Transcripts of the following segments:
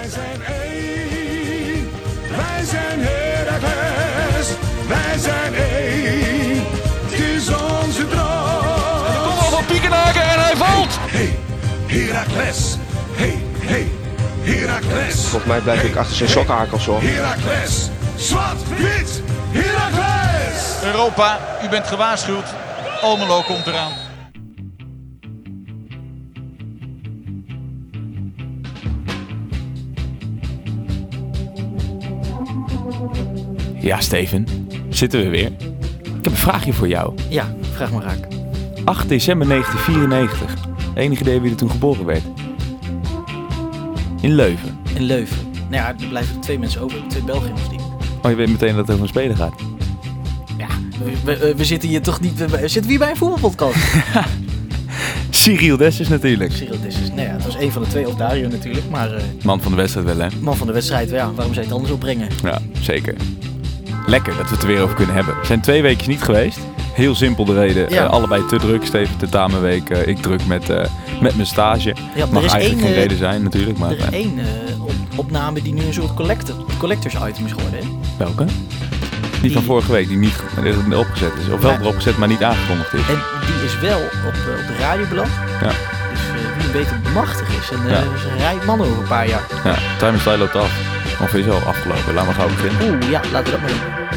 Wij zijn één, wij zijn Heracles, wij zijn één, het is onze droom. Kom al van Piekenhaken en hij valt. Hey, Heracles, hey, hey, Heracles. Volgens mij blijf ik achter zijn sokkenhakels hoor. Heracles, zwart, wit, Heracles. Europa, u bent gewaarschuwd. Almelo komt eraan. Ja, Steven. Zitten we weer. Ik heb een vraagje voor jou. Ja, vraag maar raak. 8 december 1994. Enig idee wie er toen geboren werd? In Leuven. In Leuven. Nou ja, er blijven twee mensen over. Twee Belgen of die. Oh, je weet meteen dat het over een speler gaat. Ja, we, we, we zitten hier toch niet... We, we zitten hier bij een voetbalpodcast. Cyril Dessers natuurlijk. Cyril Disses. Nou ja, het was een van de twee. Of Dario natuurlijk. Maar eh, Man van de wedstrijd wel, hè? man van de wedstrijd. Ja, waarom zou je het anders opbrengen? Ja, zeker. Lekker dat we het er weer over kunnen hebben. We zijn twee weken niet geweest. Heel simpel de reden. Ja. Eh, allebei te druk. Steven tentamenweek. eh ik druk met, eh, met mijn stage. Ja, Mag er is eigenlijk één, geen reden zijn natuurlijk. Maar Er is één op, opname die nu een soort collector, collectors item is geworden. Hè? welke? Die van vorige week, die niet opgezet is. Of wel erop gezet, maar niet aangekondigd is. En die is wel op, op de radio beland. Ja. Dus wie een beetje machtig is. En Ja. is een rijk man over een paar jaar. Ja, Time is loopt af. Of is al afgelopen. Laat maar gauw beginnen. Oeh, ja, laten we dat maar doen.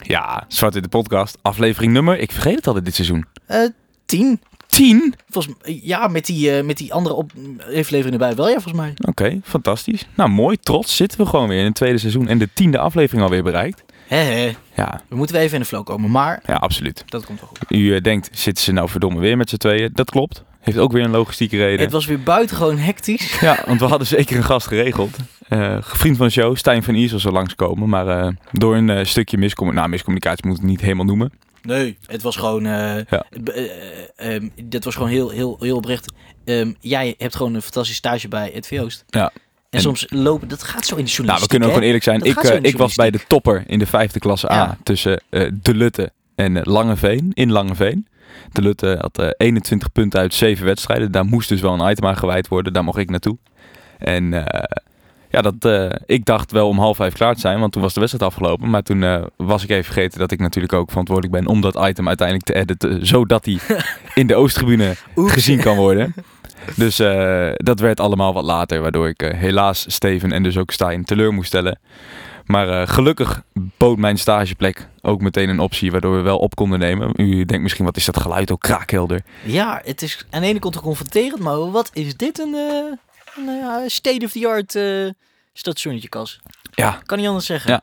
Ja, Zwart in de podcast. Aflevering nummer, ik vergeet het altijd dit seizoen. Eh, tien. 10? Volgens, m- ja, met die, eh, met die andere op, aflevering erbij wel, ja, volgens mij. Oké, fantastisch. Nou, mooi. Trots zitten we gewoon weer in het tweede seizoen. En de tiende aflevering alweer bereikt. Hè. Ja, We moeten even in de flow komen, maar ja absoluut. dat komt wel goed. U eh, denkt, zitten ze nou verdomme weer met z'n tweeën? Dat klopt. Heeft ook weer een logistieke reden. Het was weer buitengewoon hectisch. Ja, want we hadden zeker een gast geregeld. Eh vriend van de show, Stijn van Iersel, zou langskomen. Maar eh, door een eh, stukje miscommunicatie, nou miscommunicatie moet ik het niet helemaal noemen. Nee, het was gewoon. eh Ja. eh, ehm, dit was gewoon heel, heel, heel oprecht. Ehm, jij hebt gewoon een fantastisch stage bij het Oost. Ja. En, En- soms lopen, dat gaat zo in de journalistiek. Nou, we kunnen ook gewoon eerlijk zijn. Dat Ik, ik was bij de topper in de vijfde klasse A Ja. tussen eh, De Lutte en Langeveen. In Langeveen. De Lutte had eh, 21 punten uit 7 wedstrijden. Daar moest dus wel een item aan gewijd worden. Daar mocht ik naartoe. En eh, ja, dat, eh, ik dacht wel om half vijf klaar te zijn, want toen was de wedstrijd afgelopen. Maar toen eh, was ik even vergeten dat ik natuurlijk ook verantwoordelijk ben om dat item uiteindelijk te editen, zodat die in de Oosttribune gezien kan worden. Dus eh, dat werd allemaal wat later, waardoor ik eh, helaas Steven en dus ook Stijn teleur moest stellen. Maar eh, gelukkig bood mijn stageplek ook meteen een optie, waardoor we wel op konden nemen. U denkt misschien, wat is dat geluid ook kraakhelder? Ja, het is aan de ene kant confronterend, maar wat is dit een, eh, een eh, state-of-the-art stationnetje, Kas? Ja, Kan niet anders zeggen. Ja.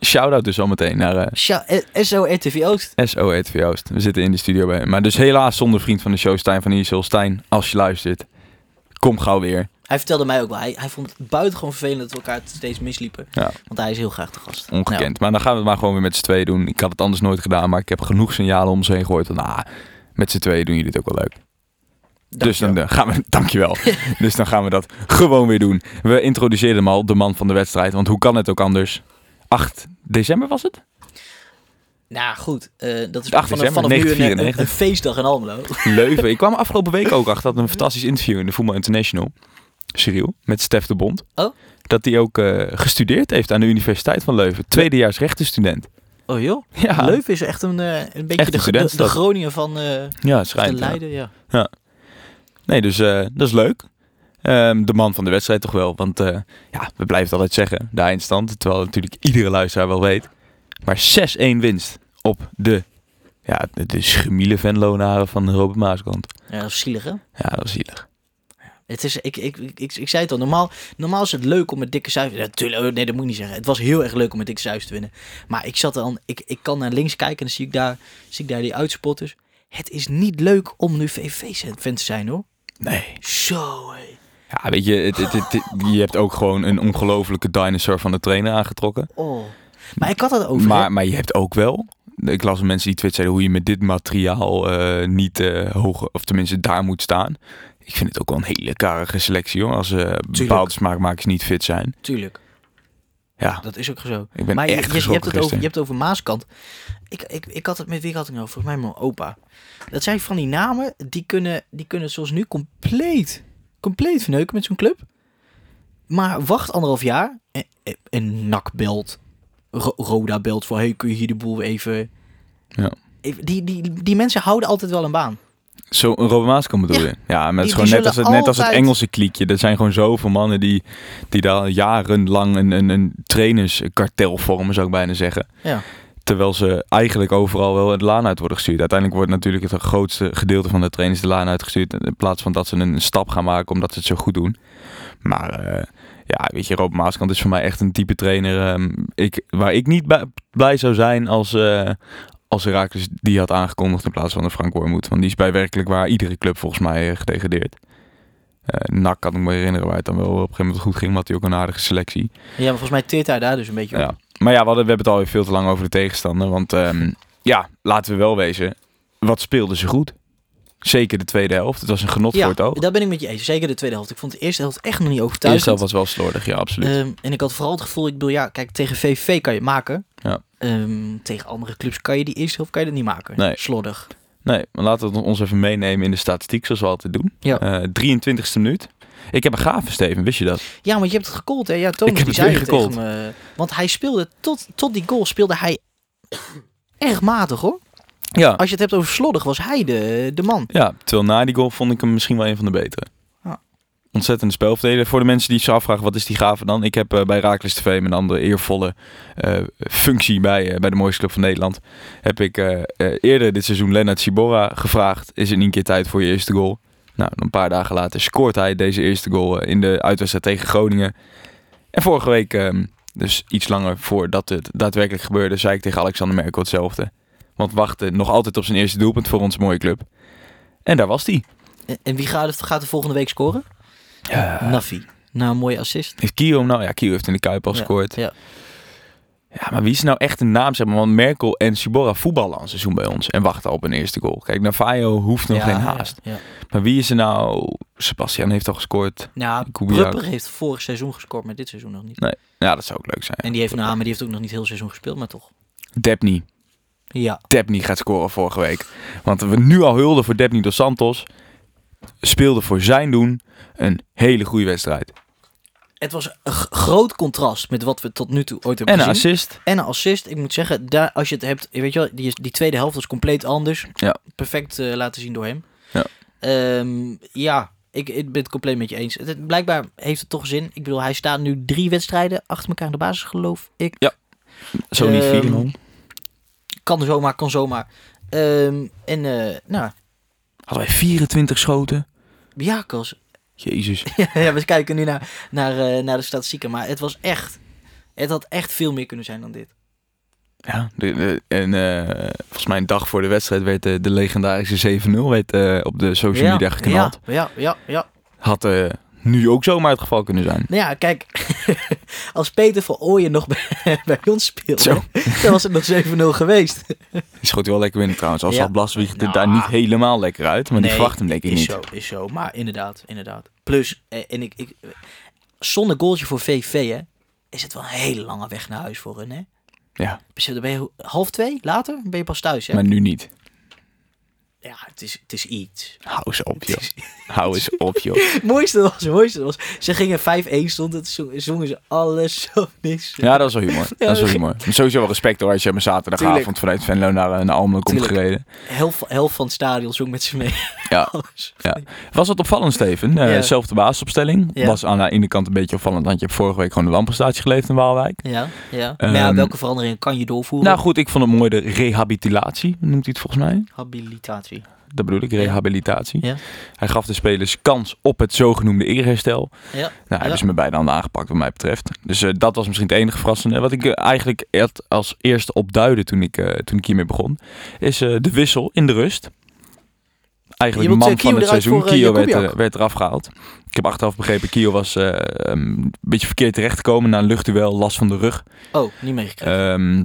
shout-out dus al meteen naar eh, Sja, eh, SO RTV Oost. SO RTV Oost. We zitten in de studio bij hem. Maar dus helaas zonder vriend van de show, Stijn van Iersel. Stijn, als je luistert, kom gauw weer. Hij vertelde mij ook wel, hij, hij vond het buitengewoon vervelend dat we elkaar steeds misliepen. Ja. Want hij is heel graag de gast. Ongekend. Maar dan gaan we het maar gewoon weer met z'n tweeën doen. Ik had het anders nooit gedaan, maar ik heb genoeg signalen om ze heen gegooid. Van, ah, met z'n tweeën doen jullie het ook wel leuk. Dus dan eh, gaan we, dankjewel. dus dan gaan we dat gewoon weer doen. We introduceerden hem al, de man van de wedstrijd. Want hoe kan het ook anders? 8 december was het? Nou goed, eh, dat is 8 vanaf, december vanaf nu een, een, 1994. een feestdag in Almelo. Leuven. Ik kwam afgelopen week ook achter dat een fantastisch interview in de Voetbal International. Cyril, met Stef de Bond. Oh. Dat hij ook eh, gestudeerd heeft aan de Universiteit van Leuven. Tweedejaars rechtenstudent. Oh joh, Ja, Leuven is echt een, eh, een beetje Echt de, een de, de studentstad. Groningen van eh ja de schijnt. ja. Leiden. Ja. Nee, dus dat is leuk. Ehm, de man van de wedstrijd toch wel. Want ja, we blijven het altijd zeggen. De eindstand. Terwijl natuurlijk iedere luisteraar wel weet. Maar 6-1 winst op de, ja, de, schemiele Venlonaren van Robert Maaskant. ja, dat is zielig hè. Ja, dat was zielig. Het is, ik, ik, ik, ik, zei het al, normaal, normaal is het leuk om met dikke cijfers... Ja, tuurlijk, oh, nee, dat moet ik niet zeggen. Het was heel erg leuk om met dikke cijfers te winnen. Maar ik zat dan, ik, ik kan naar links kijken en dan zie ik daar, zie ik daar die uitspotters. Het is niet leuk om nu VVV-fan te zijn hoor. Nee. Zo hé. Ja, weet je, het, het, het- het- je hebt ook gewoon een ongelofelijke dinosaur van de trainer aangetrokken. Oh. Maar ik had het over. Maar, maar je hebt ook wel. Ik las mensen die twitteren hoe je met dit materiaal eh, niet eh hoog, of tenminste daar moet staan. Ik vind het ook wel een hele karige selectie hoor. Als eh bepaalde smaakmakers niet fit zijn. Tuurlijk, Ja, dat is ook zo. ik ben maar je, echt je, je hebt het over, je hebt het over Maaskant. Ik, ik, ik had het met wie had ik nou? Volgens mij mijn opa. Dat zijn van die namen, die kunnen, die kunnen zoals nu compleet, compleet verneuken met zo'n club. Maar wacht anderhalf jaar. En, en- NAC belt. Ro- Roda belt voor, hey, kun je hier de boel even... Ja. Even- Die, die, die mensen houden altijd wel een baan. Zo een Robin Maaskant bedoel Ja. je? Ja, maar het is Die- gewoon net als, het, net als het Engelse kliekje. Er zijn gewoon zoveel mannen die, die daar jarenlang een, een, een trainerskartel vormen, zou ik bijna zeggen. Ja. Terwijl ze eigenlijk overal wel de laan uit worden gestuurd. Uiteindelijk wordt natuurlijk het grootste gedeelte van de trainers de laan uitgestuurd. In plaats van dat ze een stap gaan maken omdat ze het zo goed doen. Maar eh, ja, weet je, Rob Maaskant is voor mij echt een type trainer. ehm, ik, waar ik niet blij zou zijn als, eh als Herakles die had aangekondigd in plaats van de Frank Wormoed. Want die is bij werkelijk waar iedere club volgens mij gedegradeerd. Eh NAC kan ik me herinneren waar het dan wel op een gegeven moment goed ging. Want hij ook een aardige selectie. Ja, maar volgens mij teert hij daar dus een beetje op. Ja. Maar ja, we, hadden, we hebben het alweer veel te lang over de tegenstander. Want ehm, ja, laten we wel wezen. Wat speelden ze goed? Zeker de tweede helft. Het was een genot Ja, voor het oog. daar ben ik met je eens. Zeker de tweede helft. Ik vond de eerste helft echt nog niet De overtuigend. eerste helft was wel slordig, ja, absoluut. Ehm, en ik had vooral het gevoel, ik bedoel, ja, kijk, tegen VVV kan je het maken. Ja. Ehm, tegen andere clubs kan je die eerste helft kan je dat niet maken. Nee. Slordig. nee, maar laten we ons even meenemen in de statistiek zoals we altijd doen. Ja. Eh 23e minuut. Ik heb een gave, Steven. Wist je dat? Ja, maar je hebt het gecallt, hè? Ja, Thomas Ik heb die het zei me. Want hij speelde, tot, tot die goal speelde hij erg matig, hoor. Ja. Als je het hebt over slordig, was hij de, de man. Ja, terwijl na die goal vond ik hem misschien wel een van de betere. Ontzettende spelverdeler. Voor de mensen die zich afvragen, wat is die gave dan? Ik heb eh, bij Raakles TV, mijn andere eervolle eh, functie bij, eh, bij de mooiste club van Nederland, heb ik eerder dit seizoen Lennart Sibora gevraagd, is het niet een keer tijd voor je eerste goal? Nou, een paar dagen later scoort hij deze eerste goal in de uitwedstrijd tegen Groningen. En vorige week, ehm, dus iets langer voordat het daadwerkelijk gebeurde, zei ik tegen Alexander Merkel hetzelfde. Want wachtte nog altijd op zijn eerste doelpunt voor onze mooie club. En daar was hij. En, wie gaat, gaat er volgende week scoren? Nafi. Na een mooie assist. Heeft Kio nou? Ja, Kio heeft in de Kuip al Ja, gescoord. Ja. Ja, maar wie is nou echt een naam? Zeg maar, want Merkel en Sibora voetballen al een seizoen bij ons. En wachten op een eerste goal. Kijk, Navajo hoeft nog Ja, geen ja, haast. Ja, Maar wie is er nou? Sebastian heeft al gescoord. Nou, heeft vorig seizoen gescoord, maar dit seizoen nog niet. Nee. Ja, dat zou ook leuk zijn. En die heeft, nou, maar die heeft ook nog niet heel seizoen gespeeld, maar toch. Depney. Ja. Depney gaat scoren vorige week. Want we nu al hulden voor Depney dos Santos. Speelde voor zijn doen een hele goede wedstrijd. Het was een groot contrast met wat we tot nu toe ooit hebben En een gezien. assist. En een assist. Ik moet zeggen, daar, als je het hebt, weet je wel, die, die tweede helft was compleet anders. Ja. Perfect eh, laten zien door hem. Ja. Ehm, ja, ik, ik ben het compleet met je eens. Het, het- blijkbaar heeft het toch zin. Ik bedoel, hij staat nu drie wedstrijden achter elkaar in de basis, geloof ik. Zo niet Ehm, vier man. Kan zomaar, kan zomaar. Ehm, en eh, nou, Hadden wij 24 schoten? ja, Kos. Jezus. ja, we kijken nu naar, naar, eh, naar de statistieken. Maar het was echt, het had echt veel meer kunnen zijn dan dit. Ja, de, de- en eh, volgens mij een dag voor de wedstrijd werd de, de legendarische 7-0 werd, eh, op de social ja, media geknald. Ja, ja, ja, ja. Had eh, nu ook zomaar het geval kunnen zijn. Nou ja, kijk, als Peter van Ooyen nog bij, bij ons speelde, Zo. dan was het nog 7-0 geweest. Die schoot wel lekker binnen trouwens. Als Ja. Blaswijk er Nou, daar niet helemaal lekker uit. Maar die verwacht hem denk ik is niet. Zo, is zo, maar inderdaad, inderdaad. Plus, eh, en ik, ik, zonder goaltje voor VV, hè, is het wel een hele lange weg naar huis voor hun, hè. Ja, Dan ben je half twee, later ben je pas thuis, hè. maar nu niet. Ja, het is, het is iets. Hou eens op joh. is- Hou eens op joh. Het mooiste was, het mooiste was, ze gingen 5-1 stond het, zong- zongen ze alles zo mis. Ja, dat is wel humor. Ja, dat is wel dat- humor. Maar sowieso wel respect hoor als je een zaterdagavond Tuurlijk. vanuit Venlo naar, naar Almelo komt gereden. Helft, helft van het stadion zong met ze mee. Ja. Alles. Ja. Was het opvallend, Steven? Eh Ja. Zelfde basisopstelling. Was aan de ene kant een beetje opvallend, want je hebt vorige week gewoon een landprestatie geleverd in Waalwijk. Ja, ja. maar Ehm, welke veranderingen kan je doorvoeren? Nou goed, ik vond het mooi de rehabilitatie, noemt hij het volgens mij. Habilitatie. Dat bedoel ik, rehabilitatie. Ja. Hij gaf de spelers kans op het zogenoemde eerherstel. Ja. Nou, Ja. hebben ze met beide handen aangepakt wat mij betreft. Dus eh, dat was misschien het enige verrassende. Wat ik eh, eigenlijk als eerste opduidde toen ik, eh, toen ik hiermee begon, is de wissel in de rust. Eigenlijk de man van het seizoen. voor, Kio werd, eh, werd eraf gehaald. Ik heb achteraf begrepen, Kio was eh, een beetje verkeerd terechtgekomen na een luchtduel, last van de rug. Oh, niet meegekregen. Ehm,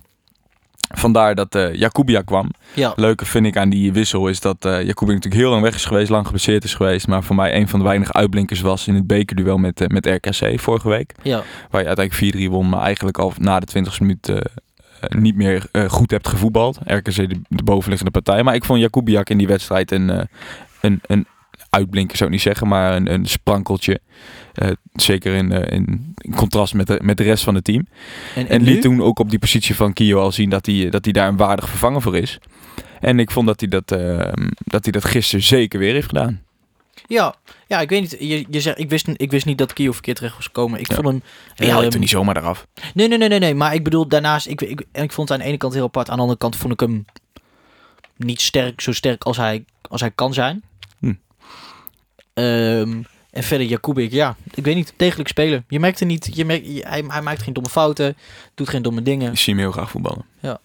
vandaar dat Jakubia kwam. ja. Leuke vind ik aan die wissel is dat Jacobi natuurlijk heel lang weg is geweest, lang geblesseerd is geweest. Maar voor mij een van de weinige uitblinkers was in het bekerduel met, eh, met RKC vorige week. ja. Waar je uiteindelijk 4-3 won, maar eigenlijk al na de 20 minuut eh, eh, niet meer goed hebt gevoetbald. RKC de, de bovenliggende partij. Maar ik vond Jakubiak in die wedstrijd een, een, een uitblinker zou ik niet zeggen, maar een, een sprankeltje. Eh, zeker in, eh, in, contrast met de, met de rest van het team. En, liet toen ook op die positie van Kio al zien dat hij, dat hij daar een waardig vervanger voor is. En ik vond dat hij dat, eh, dat, hij dat gisteren zeker weer heeft gedaan. Ja, ja, ik weet niet. Je, je zegt, ik, wist, ik wist niet dat Kio verkeerd terecht was gekomen. Ik Ja. vond hem... Je ehm, toen niet zomaar eraf. Nee, nee, nee, nee, nee. Maar ik bedoel, daarnaast, ik, ik, ik vond het aan de ene kant heel apart. Aan de andere kant vond ik hem niet sterk, zo sterk als hij, als hij kan zijn. Hm. Ehm, en verder, Jakubik, ja, ik weet niet, degelijk spelen. Je merkt er niet, je merkt, je- hij, hij maakt geen domme fouten, doet geen domme dingen. Ik zie hem heel graag voetballen. Ja.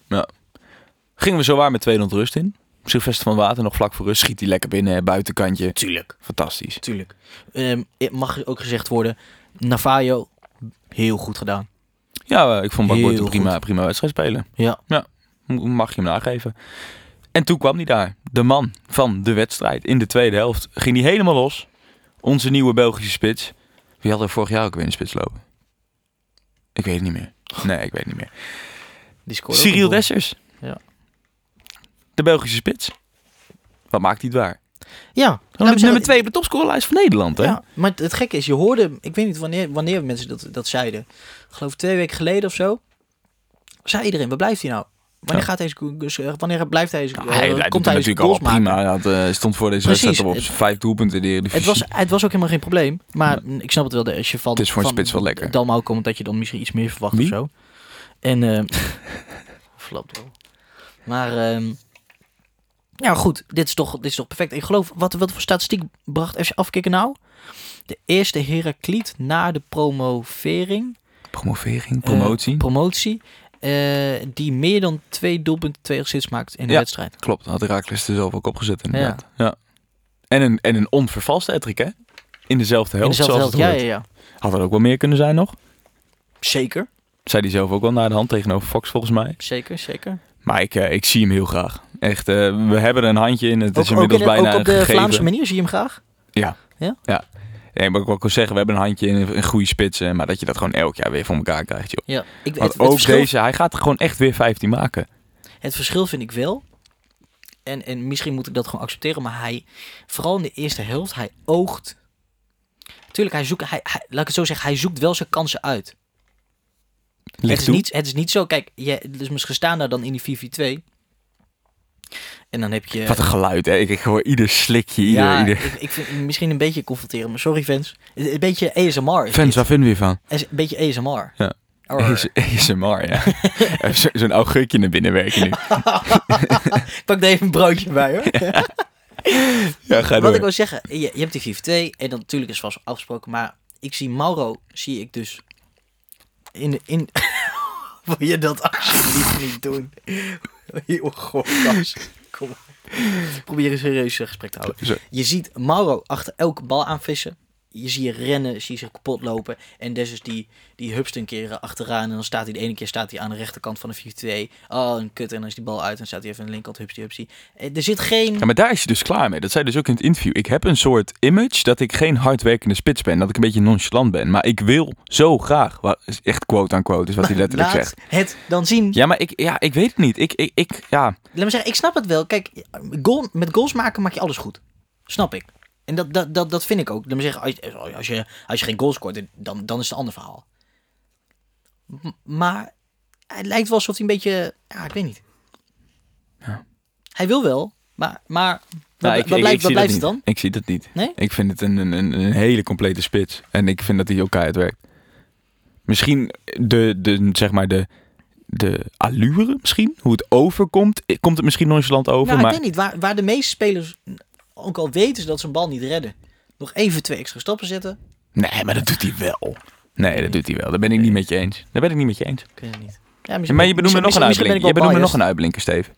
Gingen we zowaar met 2-0 rust in. Sylvester van Water nog vlak voor rust. Schiet hij lekker binnen, buitenkantje. Tuurlijk, Fantastisch. tuurlijk. Ehm, het mag ook gezegd worden, Navajo, heel goed gedaan. Ja, eh, ik vond Bakboord Heel een prima, prima wedstrijd spelen. Ja. M- Mag je hem nageven. En toen kwam hij daar. De man van de wedstrijd. In de tweede helft ging hij helemaal los. Onze nieuwe Belgische spits. Wie had er vorig jaar ook weer in de spits lopen? Ik weet het niet meer. Nee, ik weet het niet meer. Die Cyril. Dessers. Ja. De Belgische spits. Wat maakt hij het waar? Ja, me de zeggen, nummer 2 op de topscorerlijst van Nederland, hè? Ja, maar het, het gekke is, je hoorde, ik weet niet wanneer, wanneer mensen dat, dat zeiden. Ik geloof twee weken geleden of zo. Zei iedereen, waar blijft hij nou? Wanneer gaat deze, dus, eh, wanneer blijft deze, Ja, eh, hij, hij komt hij het deze natuurlijk al prima. Hij had, eh, stond voor deze Precies. wedstrijd op Het- vijf doelpunten in de Eredivisie. Het was, het was ook helemaal geen probleem. Maar ik snap het wel, als je van, Het is voor een van spits wel lekker. Dalmau komt, dat je dan misschien iets meer verwacht Wie? of zo. En, flapt wel. Maar, ehm, ja goed, dit is, toch, dit is toch perfect. Ik geloof, wat, wat voor statistiek bracht FC Afkikken nou? De eerste Herakliet na de promovering. Promovering, promotie. promotie. Eh, die meer dan twee doelpunten, twee assists maakt in een Ja. wedstrijd. Klopt, had Herakles er zelf ook opgezet inderdaad. Ja. En, een, en een onvervalste hattrick, hè? In dezelfde In helft, dezelfde zoals helft, het ja, ja, ja. Had er ook wel meer kunnen zijn nog. Zeker, Zei hij zelf ook wel naar de hand tegenover Fox, volgens mij. zeker, zeker. Maar ik, eh, ik zie hem heel graag. Echt, eh, we hebben er een handje in. Het is Ook, ook, inmiddels in de- bijna ook op de gegeven. Vlaamse manier zie je hem graag. Ja. Ja? Ja. Nee, maar ik wil ook zeggen, we hebben een handje in een goede spitsen. Maar dat je dat gewoon elk jaar weer voor elkaar krijgt, joh. Ja, ik, Want het, het ook verschil, deze, hij gaat er gewoon echt weer 15 maken. het verschil vind ik wel. En, en misschien moet ik dat gewoon accepteren. Maar hij, vooral in de eerste helft, hij oogt. Tuurlijk, hij zoekt, hij, hij- laat ik het zo zeggen, hij zoekt wel zijn kansen uit. Het is, toe. niet, het is niet zo, kijk, je, dus misschien staan daar dan in die 4v2. En dan heb je... Wat een geluid, hè? Ik, ik hoor ieder slikje, ieder... ja, ieder... ik, ik vind het misschien een beetje confronteren, maar sorry fans. Een beetje ASMR. Fans, dit. waar vinden we je van? Een beetje ASMR. Ja. AS- ASMR, ja. Zo- Zo'n augurkje naar binnen werken nu. Ik pak er even een broodje bij hoor. Ja, ga Wat door. ik wil zeggen, je, je hebt die 4v2 en dan natuurlijk is het vast afgesproken, maar ik zie Mauro, zie ik dus in... in Wil je dat alsjeblieft niet doen? Goh, gast. Kom op. Probeer een serieus gesprek te houden. Je ziet Mauro achter elke bal aanvissen. Je ziet je rennen, zie je zich kapot lopen. En dus is die, die hupst een keer achteraan. En dan staat hij de ene keer staat hij aan de rechterkant van de 4-2. Oh, een kut. En dan is die bal uit. En dan staat hij even aan de linkerkant, hupsie, hupsie. Eh, Er zit geen... Ja, maar daar is je dus klaar mee. Dat zei dus ook in het interview. Ik heb een soort image dat ik geen hardwerkende spits ben. Dat ik een beetje nonchalant ben. Maar ik wil zo graag. Is Echt quote aan quote is wat hij letterlijk Laat zegt. het dan zien. Ja, maar ik, ja, ik weet het niet. Ik, ik, ik, ja. Laat me zeggen, ik snap het wel. Kijk, goal, met goals maken maak je alles goed. Snap ik. En dat, dat, dat, dat vind ik ook. Me zeggen, als, je- als, je, als je geen goal scoort, dan, dan is het een ander verhaal. M- maar het lijkt wel alsof hij een beetje... Ja, ik weet niet. Ja. Hij wil wel, maar... maar wat, Nou, wat blijft, wat blijft het dan? Ik zie dat niet. Nee? Ik vind het een, een, een, hele complete spits. En ik vind dat hij elkaar uitwerkt. Misschien de, de, zeg maar de, de allure misschien. Hoe het overkomt. Komt het misschien nonchalant over. Nou, maar ik weet niet. Waar, waar de meeste spelers, ook al weten ze dat ze een bal niet redden, nog even twee extra stappen zetten, Nee, maar dat doet hij wel. Nee, dat doet hij wel. Daar ben ik niet met je eens. Daar ben ik niet met je eens. je niet. Ja, misschien maar je ben- benoemt er nog een uitblinker. Je er nog een uitblinker, Steve.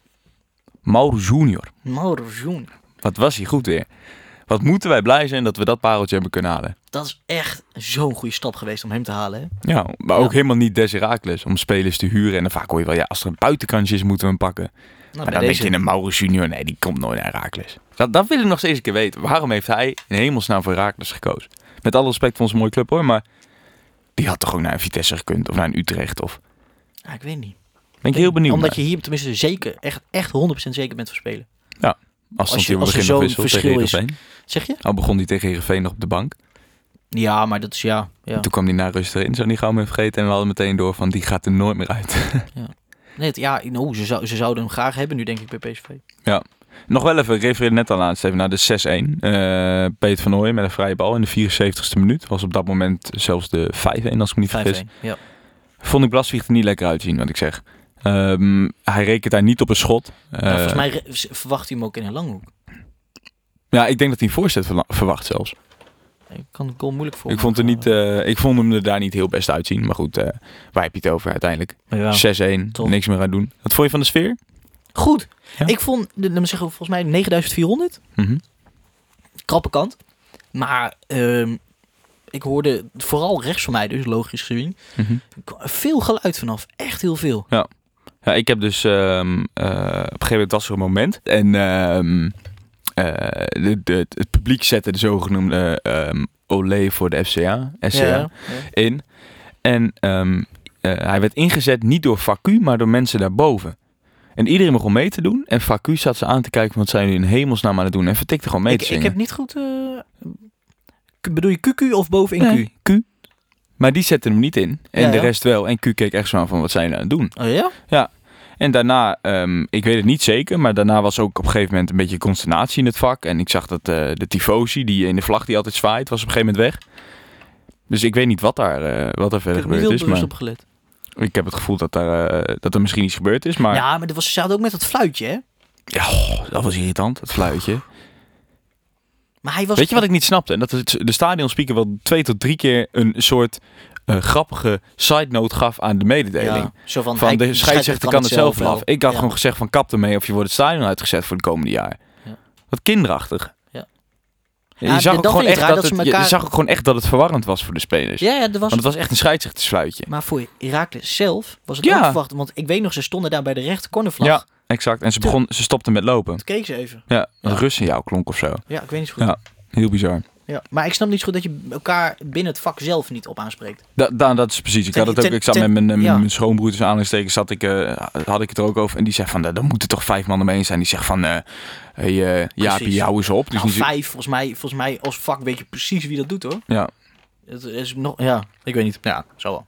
Mauro Junior. Mauro Junior. Wat was hij goed weer. Wat moeten wij blij zijn dat we dat pareltje hebben kunnen halen. Dat is echt zo'n goede stap geweest om hem te halen. Hè? Ja, maar ook Ja. helemaal niet des Herakles om spelers te huren. En dan vaak hoor je wel, ja, als er een buitenkantje is, moeten we hem pakken. Nou, maar dan denk deze- je een Mauro Junior, nee, die komt nooit naar Herakles. Dat, dat wil ik nog steeds een keer weten. Waarom heeft hij in hemelsnaam voor Herakles gekozen? Met alle respect voor onze mooie club hoor, maar die had toch ook naar een Vitesse gekund of naar een Utrecht of... Ja, ik weet niet. Ben ik heel benieuwd Omdat naar. je hier tenminste zeker, echt, echt 100% zeker bent voor spelen. Als, Als hij je- als er zo'n verschil is. Zeg je? Al begon hij tegen Heerenveen nog op de bank. Ja, maar dat is ja. ja. Toen kwam hij naar rust erin. Zo niet gauw meer vergeten. En we hadden meteen door van die gaat er nooit meer uit. Nee, het- ja, nou, ze, zou, ze zouden hem graag hebben nu, denk ik, bij PSV. nog wel even, ik refereerde net al aan, Steven, naar de 6-1. Eh Peter van Ooyen met een vrije bal in de 74ste minuut. Was op dat moment zelfs de 5-1 als ik me niet 5-1. vergis. Ja. Vond ik Blaswieg er niet lekker uitzien, wat ik zeg. Ehm, hij rekent daar niet op een schot. Nou, Eh, volgens mij verwacht hij hem ook in een langhoek. Ja, ik denk dat hij een voorzet verwacht zelfs. Ik kan de goal moeilijk voor Ik vond, er niet, eh, ik vond hem er daar niet heel best uitzien. Maar goed, eh waar heb je het over uiteindelijk? ja. 6-1, toch. niks meer aan doen. Wat vond je van de sfeer? Goed. Ja? Ik vond, de- me zeggen, volgens mij 9400. Mhm. Krappe kant. Maar ehm, ik hoorde vooral rechts van mij, dus logisch gezien, Mhm. veel geluid vanaf. Echt heel veel. Ja, ik heb dus ehm, eh, op een gegeven moment was er een moment en ehm, eh, de, de- het publiek zette de zogenoemde ehm olé voor de FCA, SCA Ja. in. En ehm, eh, hij werd ingezet niet door Facu, maar door mensen daarboven. En iedereen begon mee te doen. En Facu zat ze aan te kijken, wat zijn jullie in hemelsnaam aan het doen? En vertikte gewoon mee Ik, te ik zingen. heb niet goed... eh, bedoel je QQ of boven in Q? Nee, Q. Maar die zette hem niet in. En Ja, de ja. rest wel. En Q keek echt zo aan van, wat zijn jullie aan het doen? Oh ja? En daarna, ehm, ik weet het niet zeker, maar daarna was ook op een gegeven moment een beetje consternatie in het vak. En ik zag dat eh, de tifosi, die in de vlag die altijd zwaait, was op een gegeven moment weg. Dus ik weet niet wat daar, eh, wat er Ik verder heb er niet gebeurd heel is. bewust Maar op gelet. ik heb het gevoel dat, daar, eh, dat er misschien iets gebeurd is. Maar ja, Ja, maar er was, ze hadden ook met dat fluitje, hè? oh, dat was irritant, het fluitje. Maar hij was... Weet je wat ik niet snapte? En dat het- de stadionspeaker wel twee tot drie keer een soort eh, grappige side note gaf aan de mededeling. Ja, zo van, Van hij- de scheidsrechter kan het zelf wel af. Ik had Ja. gewoon gezegd van kap ermee of je wordt het stadion uitgezet voor de komende jaar. Ja. Wat kinderachtig. Ja. Je, zag ook gewoon echt raar dat het, je elkaar- zag ook gewoon echt dat het verwarrend was voor de spelers. Ja, ja, er was... Want het was echt een scheidsrechtersfluitje. Maar voor Herakles zelf was het Ja. Want ik weet nog, ze stonden daar bij de rechter cornervlag. Ja, exact. En ze, begon, ze stopte met lopen. Toen keek ze even. Ja, een Ja. rust in jou klonk of zo. Ja, ik weet niet zo goed. Ja. Heel bizar. Ja. Maar ik snap niet zo goed dat je elkaar binnen het vak zelf niet op aanspreekt. Da, da- dat is precies. Ik Ten- had het ook. Ik zat ten- met mijn, met ja. mijn schoonbroeders aanstekens. Zat ik, eh, had ik het er ook over. En die zegt van, "Daar- daar moeten toch vijf man ermee zijn. Die zegt van, eh hey, eh Jaapie, hou eens op. Dus Nou, vijf, volgens mij, volgens mij als vak weet je precies wie dat doet hoor. ja, Het is nog, ja, ik weet niet. Ja, zo wel.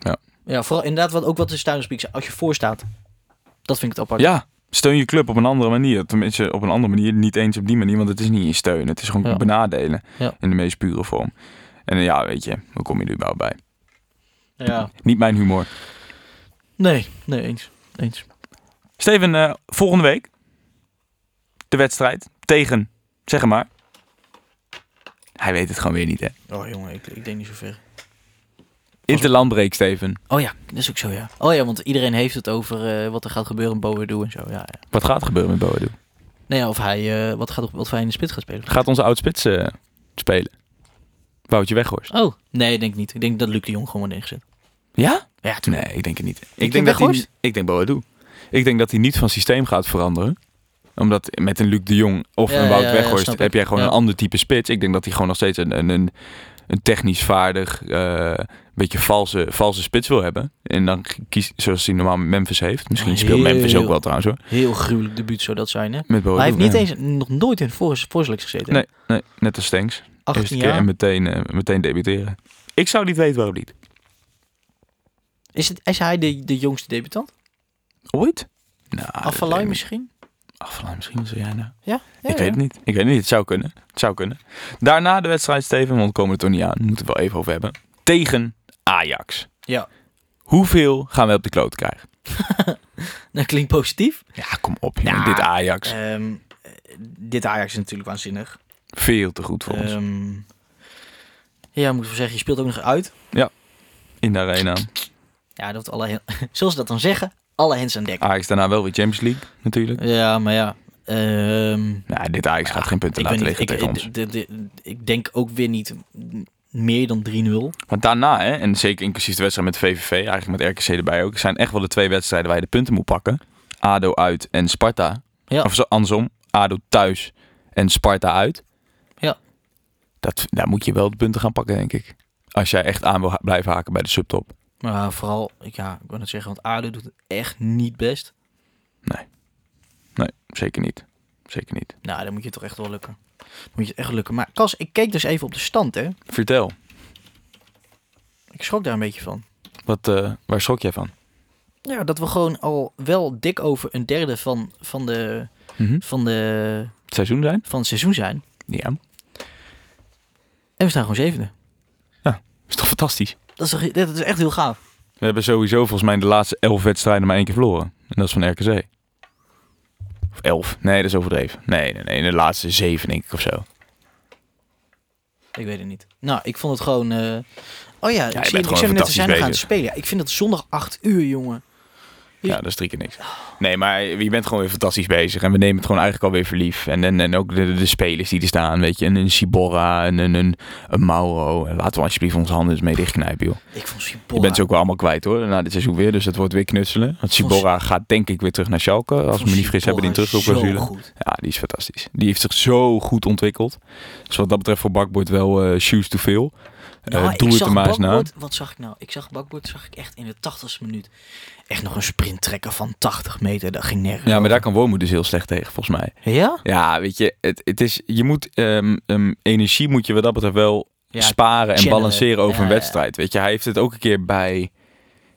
Ja. Ja, vooral inderdaad wat, ook wat de Stuinerspeak zei. Als je voor staat, dat vind ik het apart. ja, steun je club op een andere manier. Tenminste, op een andere manier. Niet eens op die manier, want het is niet je steun. Het is gewoon Ja. benadelen. Ja. In de meest pure vorm. En eh, ja, weet je, hoe kom je er überhaupt bij? Ja. Niet mijn humor. Nee, nee, eens. Eens. Steven, eh, volgende week de wedstrijd tegen, zeg maar. Hij weet het gewoon weer niet, hè? Oh jongen, ik, ik denk niet zo ver. Interlandbreek, Steven. Oh ja, dat is ook zo ja. Oh ja, want iedereen heeft het over eh, wat er gaat gebeuren in Boadu en zo. Ja, ja. Wat gaat er gebeuren met Boadu? Nee, ja, of hij, eh, wat, gaat, wat hij in de spits gaat spelen. Gaat onze oud-spits eh, spelen? Woutje Weghorst. Oh, nee, ik denk niet. Ik denk dat Luc de Jong gewoon wordt ingezet. Ja? Ja, toen. Nee, ik denk het niet. Ik, denk denk dat hij, ik denk Boadu. Ik denk dat hij niet van systeem gaat veranderen. Omdat met een Luc de Jong of Ja, een Wout ja, Weghorst heb jij gewoon een ander type spits. Ik denk dat hij gewoon nog steeds een, een, een, een technisch vaardig, eh beetje valse, valse spits wil hebben. En dan kiest zoals hij normaal met Memphis heeft. Misschien speelt Memphis ook wel trouwens hoor. Heel gruwelijk debuut zou dat zijn, hè? Met hij heeft niet ja. eens, nog nooit in de voor, gezeten. Nee, nee, net als Stenks. 18 Eerste keer en jaar. meteen, eh, meteen debuteren. Ik zou niet weten waarom niet. Is, het, is hij de, de jongste debutant? Ooit? Nou, misschien? Afvalai misschien, zeg jij nou? Ja? ja ik weet het niet. Ik weet het niet. Het zou kunnen. Het zou kunnen. Daarna de wedstrijd, Steven, want we komen er toch niet aan. We moeten het wel even over hebben. Tegen Ajax. Ja. Hoeveel gaan we op de kloot krijgen? Dat klinkt positief. Ja, kom op. jongen. Ja, Dit Ajax. Ehm, eh, dit Ajax is natuurlijk waanzinnig. Veel te goed voor ons. Ehm, ja, moet ik zeggen, je speelt ook nog uit. In de arena. Ja, dat alle, hen- zoals ze dat dan zeggen, alle hens aan dek. Ajax daarna wel weer Champions League, natuurlijk. Ja, maar ja. Nou, dit Ajax gaat geen punten laten liggen tegen ons. ik denk ook weer niet meer dan 3-0. Want daarna, hè, en zeker inclusief de wedstrijd met VVV, eigenlijk met RKC erbij ook, zijn echt wel de twee wedstrijden waar je de punten moet pakken. ADO uit en Sparta. Ja. Of zo, andersom, ADO thuis en Sparta uit. Ja. Dat, daar moet je wel de punten gaan pakken, denk ik. Als jij echt aan wil blijven haken bij de subtop. Maar vooral, ik- ja, ik wil net zeggen, want ADO doet het echt niet best. Nee, zeker niet. zeker niet. Nou, dan moet je toch echt wel lukken. Dan moet je het echt lukken. Maar Cas, ik keek dus even op de stand, hè. Vertel, Ik schrok daar een beetje van. wat, eh, waar schrok jij van? Ja, dat we gewoon al wel dik over een derde van, van, de, Mhm. van, de, Het seizoen zijn? van het seizoen zijn. Ja. En we staan gewoon zevende. Is toch fantastisch? Dat is, toch, dat is echt heel gaaf. We hebben sowieso volgens mij de laatste elf wedstrijden maar één keer verloren. En dat is van RKC. Of elf. Nee, dat is overdreven. Nee, nee, nee. De laatste zeven denk ik of zo. Ik weet het niet. Nou, ik vond het gewoon... eh, Oh ja, ik zie, ik zie net, fantastisch zijn nog aan het bezig. spelen. Ja, ik vind het zondag 8 uur, jongen. Ja, dat is drie keer niks. Nee, maar je bent gewoon weer fantastisch bezig. En we nemen het gewoon eigenlijk alweer verlief. En, en, en ook de, de spelers die er staan, weet je. En een Ciborra en een, een, een Mauro. En laten we alsjeblieft onze handen eens mee dichtknijpen, joh. Ik vond Je Cibola... bent ze ook wel allemaal kwijt, hoor. Na dit seizoen weer. Dus het wordt weer knutselen. Want Ciborra gaat denk ik weer terug naar Schalke. Als we me niet fris hebben, die Zo terugloopclausule. goed. Ja, die is fantastisch. Die heeft zich zo goed ontwikkeld. Dus wat dat betreft voor Bakboord wel eh, shoes to fill. Eh, Nou, doe het er maar eens na. Wat zag ik nou? Ik zag Bakboord zag ik echt in de 80ste minuut. Echt nog een sprint trekken van 80 meter. Dat ging nergens Ja, maar daar kan Wormoed dus heel slecht tegen, volgens mij. Ja? Ja, weet je, het, het is, je moet ehm, ehm, energie moet je wat dat betreft wel Ja, sparen en balanceren over Ja, een wedstrijd. Weet je, hij heeft het ook een keer bij,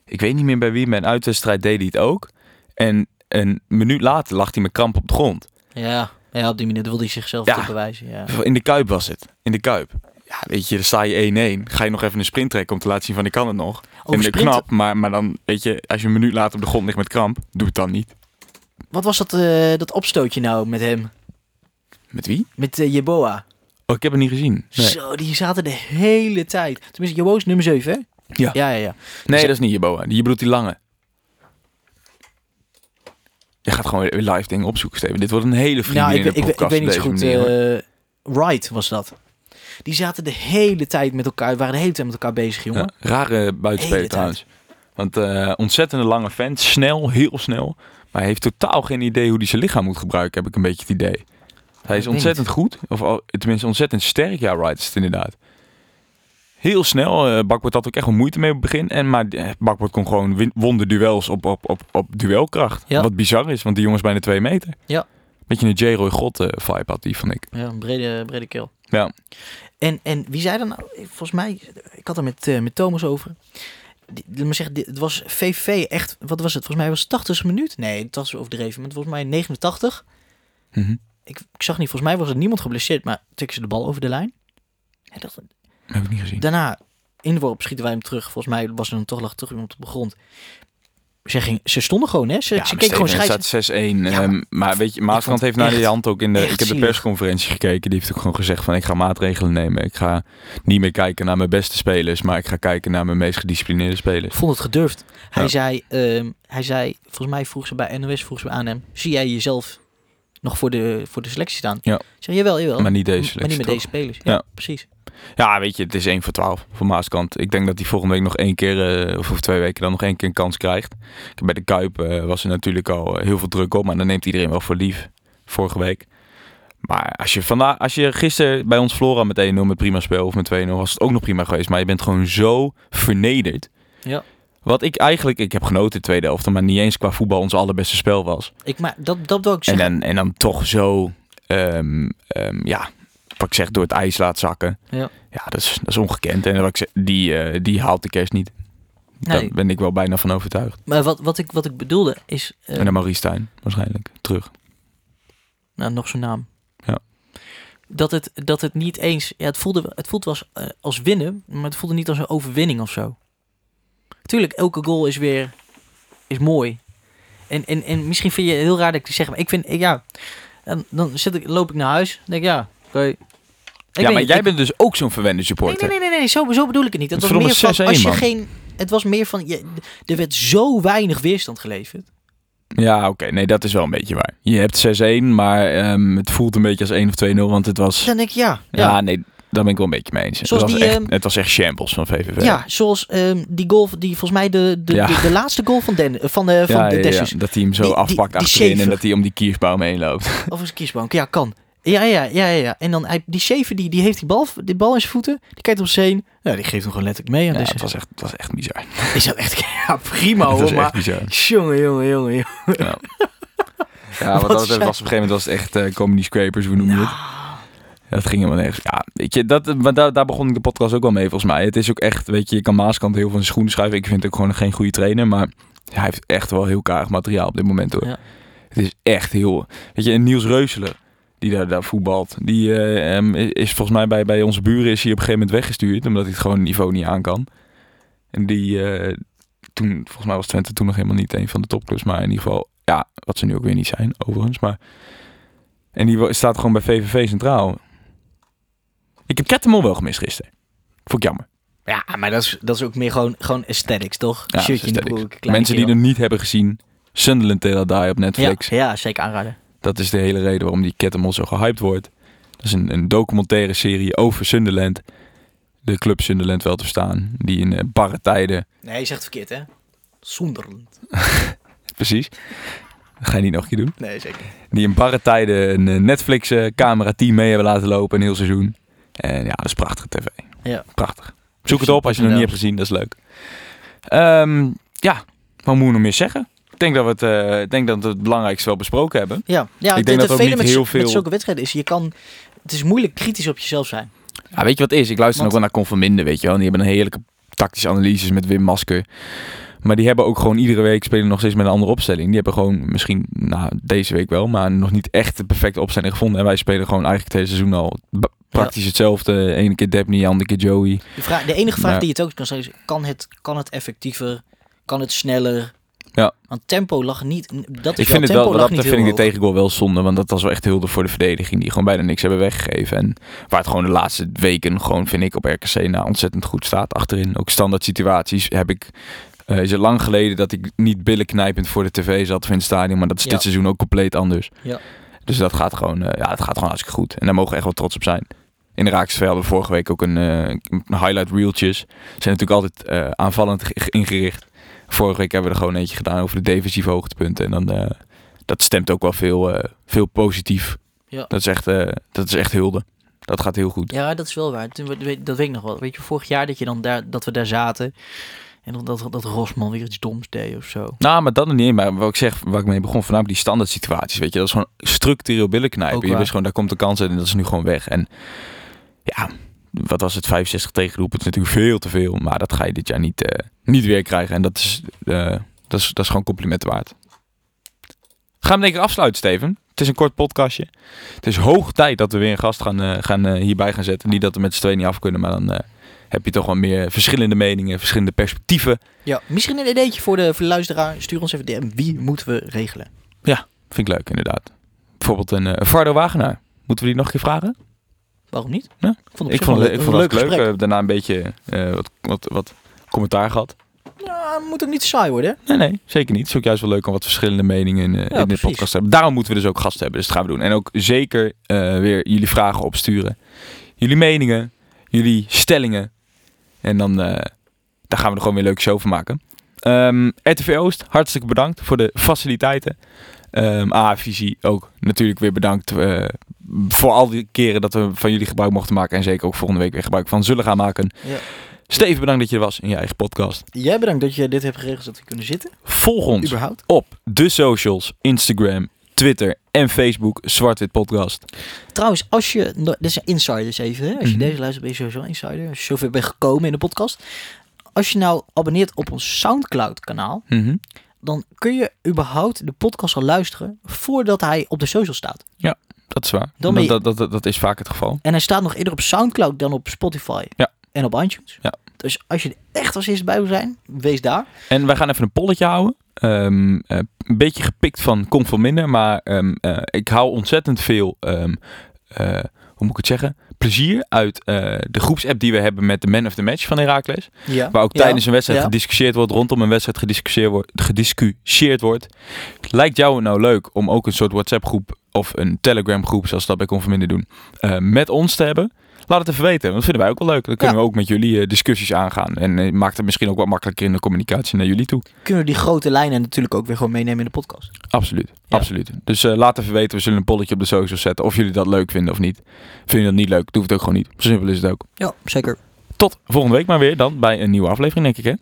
ik weet niet meer bij wie, bij een uitwedstrijd deed hij het ook. En een minuut later lag hij met kramp op de grond. Ja. Ja, op die manier wilde hij zichzelf Ja. te bewijzen. Ja. In de Kuip was het, in de Kuip. Ja, weet je, dan sta je 1-1. Ga je nog even een sprint trekken om te laten zien van ik kan het nog. Over en knap, maar, maar dan, weet je, als je een minuut later op de grond ligt met kramp, doe het dan niet. Wat was dat, eh, dat opstootje nou met hem? Met wie? Met eh, Jeboa. Oh, ik heb het niet gezien. Nee, Zo, die zaten de hele tijd. Tenminste, Jeboa is nummer 7, hè? Ja. Ja, ja, ja. nee dat is niet Jeboa. Je bedoelt die lange. Je gaat gewoon weer live dingen opzoeken, Steven. Dit wordt een hele vriendin Nou, ik, in ik, weet niet zo goed. hoor. eh Wright was dat. Die zaten de hele tijd met elkaar, waren de hele tijd met elkaar bezig, jongen. Ja, rare buitenspeler trouwens. Want eh ontzettende lange vent, snel, heel snel. Maar hij heeft totaal geen idee hoe hij zijn lichaam moet gebruiken, heb ik een beetje het idee. Hij is ontzettend goed, of tenminste ontzettend sterk. Ja, Wright is het inderdaad. Heel snel. eh Bakboord had ook echt wel moeite mee op het begin. En, maar eh, Bakboord kon gewoon win- won de duels op, op, op, op duelkracht. Ja. Wat bizar is, want die jongens bijna twee meter. Ja. Beetje een J-Roy God vibe had die, vond ik. Ja, een brede, brede keel. Ja. En, en wie zei dan nou? Volgens mij, ik had er met, eh, met Thomas over. Die- me zeggen, dit- het was VV echt, wat was het? Volgens mij was het 80 minuut. Nee, dat was overdreven. Maar volgens mij 89. Mhm. Ik, ik zag niet, volgens mij was er niemand geblesseerd, maar tikken ze de bal over de lijn. Dat, Heb ik niet gezien. daarna, in de worp schieten wij hem terug. Volgens mij was er dan toch lag terug iemand op de grond. Ze, ging, ze stonden gewoon, hè? Ze, Ja, ze keken gewoon scheids. het staat 6-1. Ja, ehm, maar weet je, Maaskant vond heeft naar die hand ook in de... Ik heb de persconferentie gekeken. Die heeft ook gewoon gezegd van... Ik ga maatregelen nemen. Ik ga niet meer kijken naar mijn beste spelers. Maar ik ga kijken naar mijn meest gedisciplineerde Ik spelers. vond het gedurfd. Hij, Ja. zei, ehm, hij zei, volgens mij vroeg ze bij NOS, vroeg ze aan hem, zie jij jezelf nog voor de, voor de selectie staan? Ja. Zeg, jawel, jawel. Maar niet deze Maar niet met toch? deze spelers. Ja, Ja. precies. Ja, weet je, het is 1 voor 12 voor Maaskant. Ik denk dat hij volgende week nog één keer, eh, of over twee weken dan nog één keer een kans krijgt. Bij de Kuip eh, was er natuurlijk al eh, heel veel druk op, maar dan neemt iedereen wel voor lief. Vorige week. Maar als je, vandaag, als je gisteren bij ons verloren had met 1-0 met prima spel of met 2-0, was het ook nog prima geweest. Maar je bent gewoon zo vernederd. Ja. Wat ik eigenlijk, ik heb genoten de tweede helft, maar niet eens qua voetbal ons allerbeste spel was. Ik, maar dat, dat wil ik En zeggen. dan, en dan toch zo, ehm, ehm, ja, wat ik zeg, door het ijs laat zakken. Ja. Ja, dat is, dat is ongekend. En wat ik zeg, die, eh, die haalt de kerst niet. Nee. Daar ben ik wel bijna van overtuigd. Maar wat, wat, ik, wat ik bedoelde is, eh, en dan Maurice Stijn waarschijnlijk terug. nou, nog zo'n naam. Ja. Dat het, dat het niet eens, ja, het voelde, het voelde wel als, eh, als winnen, maar het voelde niet als een overwinning of zo. Tuurlijk, elke goal is weer, is mooi. En, en, en misschien vind je het heel raar dat ik zeg, maar ik vind, eh, ja, dan, dan zit ik, loop ik naar huis, denk ik, ja, oké. Ik ja, maar jij ik- bent dus ook zo'n verwende supporter. nee, nee, nee, nee, zo, zo bedoel ik het niet. Het Het was meer van, 6-1, als je man. geen, het was meer van, je, er werd zo weinig weerstand geleverd. Ja, oké. Nee, dat is wel een beetje waar. Je hebt 6-1, maar ehm, het voelt een beetje als 1 of 2-0, want het was... Dan denk ik, ja, Ja, ja. nee, daar ben ik wel een beetje mee eens. Zoals het, was die, echt, ehm, het was echt shambles van VVV. Ja, zoals ehm, die goal, die volgens mij de, de, Ja. de, de laatste goal van, Den, van, de, van Ja, de ja, dat hij hem zo Die- afpakt die achterin en dat hij om die kiersboom heen loopt. Of een kiesbank. Ja, kan. Ja, ja, ja, ja. En dan hij, die zeven, die, die heeft die bal, die bal in zijn voeten. Die kijkt op zijn heen. Ja, die geeft hem gewoon letterlijk mee aan Ja, deze. het, was echt, het was echt bizar. Is dat echt ja, prima het hoor. Maar bizar. jongen, jongen, jongen, jongen. Ja. Ja, wat Wat dat was op een gegeven moment was het echt eh, comedy scrapers, hoe noem je het? Dat ging helemaal nergens. Ja, weet je, dat, maar daar, daar begon ik de podcast ook wel mee volgens mij. Het is ook echt, weet je, je kan Maaskant heel veel van zijn schoenen schuiven. Ik vind het ook gewoon geen goede trainer, maar hij heeft echt wel heel karig materiaal op dit moment hoor. Ja. Het is echt heel, weet je, en Niels Reuseler, die daar, daar voetbalt, die eh, is volgens mij bij, bij onze buren is hij op een gegeven moment weggestuurd, omdat hij het gewoon niveau niet aan kan. En die, eh, toen, volgens mij was Twente toen nog helemaal niet een van de topclubs, maar in ieder geval, ja, wat ze nu ook weer niet zijn, overigens, maar... En die staat gewoon bij VVV Centraal. Ik heb Kettemol wel gemist gisteren. Vond ik jammer. Ja, maar dat is, dat is ook meer gewoon, gewoon aesthetics, toch? Ja, Shirtje in de broek. Mensen die het niet hebben gezien. Sunderland Tale Die op Netflix. Ja, ja, zeker aanraden. Dat is de hele reden waarom die Kettemol zo gehyped wordt. Dat is een, een documentaire serie over Sunderland. De club Sunderland wel te verstaan. Die in eh, barre tijden... Nee, je zegt verkeerd, hè? Zonderland. Precies. Dat ga je niet nog een keer doen. Nee, zeker. Die in barre tijden een eh, Netflix eh, camera team mee hebben laten lopen een heel seizoen. En ja, dat is prachtige tv. Ja. Prachtig. Zoek het op als je het nog niet hebt gezien, dat is leuk. Ehm, ja, wat moet je nog meer zeggen? Ik denk dat we het, eh, ik denk dat we het belangrijkste wel besproken hebben. Ja, ja Ik denk dat het vele met, heel veel- met zulke wedstrijden is, je kan... Het is moeilijk kritisch op jezelf zijn. Ja, weet je wat is? Ik luister ook wel naar Conforminder, weet je wel. En die hebben een heerlijke tactische analyses met Wim Masker. Maar die hebben ook gewoon iedere week spelen nog steeds met een andere opstelling. Die hebben gewoon misschien, nou deze week wel, maar nog niet echt de perfecte opstelling gevonden. En wij spelen gewoon eigenlijk het hele seizoen al praktisch hetzelfde. Ene keer Debney, andere keer Joey. De, vraag, de enige vraag die je het ook kan stellen is, kan het, kan het effectiever? Kan het sneller? Ja. Want tempo lag niet... Dat is Ik vind het wel, dat vind ik de tegengoal wel zonde. Want dat was wel echt hulde voor de verdediging. Die gewoon bijna niks hebben weggegeven. En waar het gewoon de laatste weken gewoon, vind ik, op RKC nou ontzettend goed staat. Achterin ook standaard situaties heb ik... eh, is het lang geleden dat ik niet billenknijpend voor de tv zat of in het stadion. Maar dat is Ja. dit seizoen ook compleet anders. Ja. Dus dat gaat gewoon, eh, ja, dat gaat gewoon hartstikke goed. En daar mogen we echt wel trots op zijn. In de Raakse hadden we vorige week ook een, eh, een highlight reeltjes. Ze zijn natuurlijk altijd eh, aanvallend ge- ingericht. Vorige week hebben we er gewoon eentje gedaan over de defensieve hoogtepunten. En dan, dat stemt ook wel veel, veel positief. Ja. Dat, is echt, dat is echt hulde. Dat gaat heel goed. Ja, dat is wel waar. Dat weet ik nog wel. Weet je, vorig jaar dat, je dan daar, dat we daar zaten... En dat, dat, dat Rosman weer iets doms deed of zo. Nou, maar dat nog niet. Maar wat ik zeg, waar ik mee begon, voornamelijk die standaard situaties. Weet je, dat is gewoon structureel billen knijpen. Je wist gewoon, daar komt de kans uit en dat is nu gewoon weg. En ja, wat was het? 65 tegenroepen. Het is natuurlijk veel te veel. Maar dat ga je dit jaar niet, eh, niet weer krijgen. En dat is, eh, dat is, dat is gewoon complimenten waard. Gaan we denk ik afsluiten, Steven. Het is een kort podcastje. Het is hoog tijd dat we weer een gast gaan, eh, gaan, hierbij gaan zetten. Niet dat we met z'n tweeën niet af kunnen, maar dan heb je toch wel meer verschillende meningen, verschillende perspectieven. Ja, misschien een ideetje voor de, voor de luisteraar. Stuur ons even DM. Wie moeten we regelen? Vind ik leuk, inderdaad. Bijvoorbeeld een uh, Vardo Wagenaar. Moeten we die nog een keer vragen? Waarom niet? Ja. Ik vond, het Ik vond, het, ik vond het leuk leuk. Eh, daarna een beetje eh, wat, wat, wat commentaar gehad. Ja, moet ook niet saai worden. hè? Nee, nee, zeker niet. Het is ook juist wel leuk om wat verschillende meningen in, eh, in de podcast te hebben. Daarom moeten we dus ook gasten hebben. Dus dat gaan we doen. En ook zeker weer jullie vragen opsturen. Jullie meningen, jullie stellingen. En dan eh, daar gaan we er gewoon weer een leuke show van maken. Ehm, RTV Oost, hartstikke bedankt voor de faciliteiten. A-visie ook natuurlijk weer bedankt eh, voor al die keren dat we van jullie gebruik mochten maken. En zeker ook volgende week weer gebruik van zullen gaan maken. Ja. Steven, bedankt dat je er was in je eigen podcast. Jij bedankt dat je dit hebt geregeld zodat we kunnen zitten. Volg ons Überhaupt. op de socials, Instagram, Twitter en Facebook, Zwartwit Podcast. Trouwens, als je... Dit zijn insiders even. Hè? Als je Mhm. deze luistert ben je sowieso een insider. Als je zover bent gekomen in de podcast. Als je nou abonneert op ons Soundcloud kanaal. Mhm. Dan kun je überhaupt de podcast al luisteren voordat hij op de social staat. Dat is waar. Dan je- dat, dat, dat, dat is vaak het geval. En hij staat nog eerder op Soundcloud dan op Spotify. Ja. En op iTunes. Ja. Dus als je er echt als eerste bij wil zijn, wees daar. En wij gaan even een polletje houden. Ehm, eh, een beetje gepikt van Kom van Minder. Maar ehm, eh, ik hou ontzettend veel, ehm, eh, hoe moet ik het zeggen? Plezier uit de groepsapp die we hebben met de Man of the Match van Heracles. Ja. Waar ook Ja, tijdens een wedstrijd ja. gediscussieerd wordt, rondom een wedstrijd gediscussieerd wordt, gediscussieerd wordt. Lijkt jou het nou leuk om ook een soort WhatsApp groep of een Telegram groep, zoals dat bij Conforminder doen, met ons te hebben? Laat het even weten, dat vinden wij ook wel leuk. Dan kunnen Ja. we ook met jullie eh, discussies aangaan. En eh, maakt het misschien ook wat makkelijker in de communicatie naar jullie toe. Kunnen we die grote lijnen natuurlijk ook weer gewoon meenemen in de podcast. Absoluut, Ja. absoluut. Dus eh, laat even weten, we zullen een polletje op de socials zetten of jullie dat leuk vinden of niet. Vind je dat niet leuk, doe het ook gewoon niet. Zo simpel is het ook. Ja, zeker. Tot volgende week maar weer dan bij een nieuwe aflevering, denk ik hè?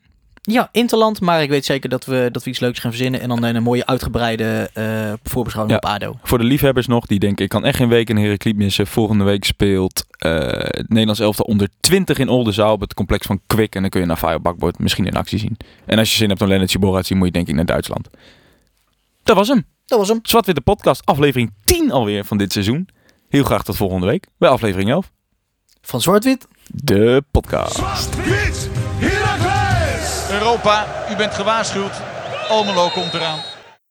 Ja, Interland. Maar ik weet zeker dat we, dat we iets leuks gaan verzinnen. En dan een mooie uitgebreide eh voorbeschouwing Ja. op ADO. Voor de liefhebbers nog, die denken ik kan echt geen week in Heracliet missen. Volgende week speelt eh, het Nederlands elftal onder 20 in Oldenzaal op het complex van Kwik. En dan kun je naar Fire Bakboord misschien in actie zien. En als je zin hebt om Lennart Ciborra te zien, moet je denk ik naar Duitsland. Dat was hem. Dat was hem. Zwart-Witte Podcast, aflevering 10 alweer van dit seizoen. Heel graag tot volgende week bij aflevering 11. Van Zwart-Wit. De podcast. Europa, u bent gewaarschuwd. Almelo komt eraan.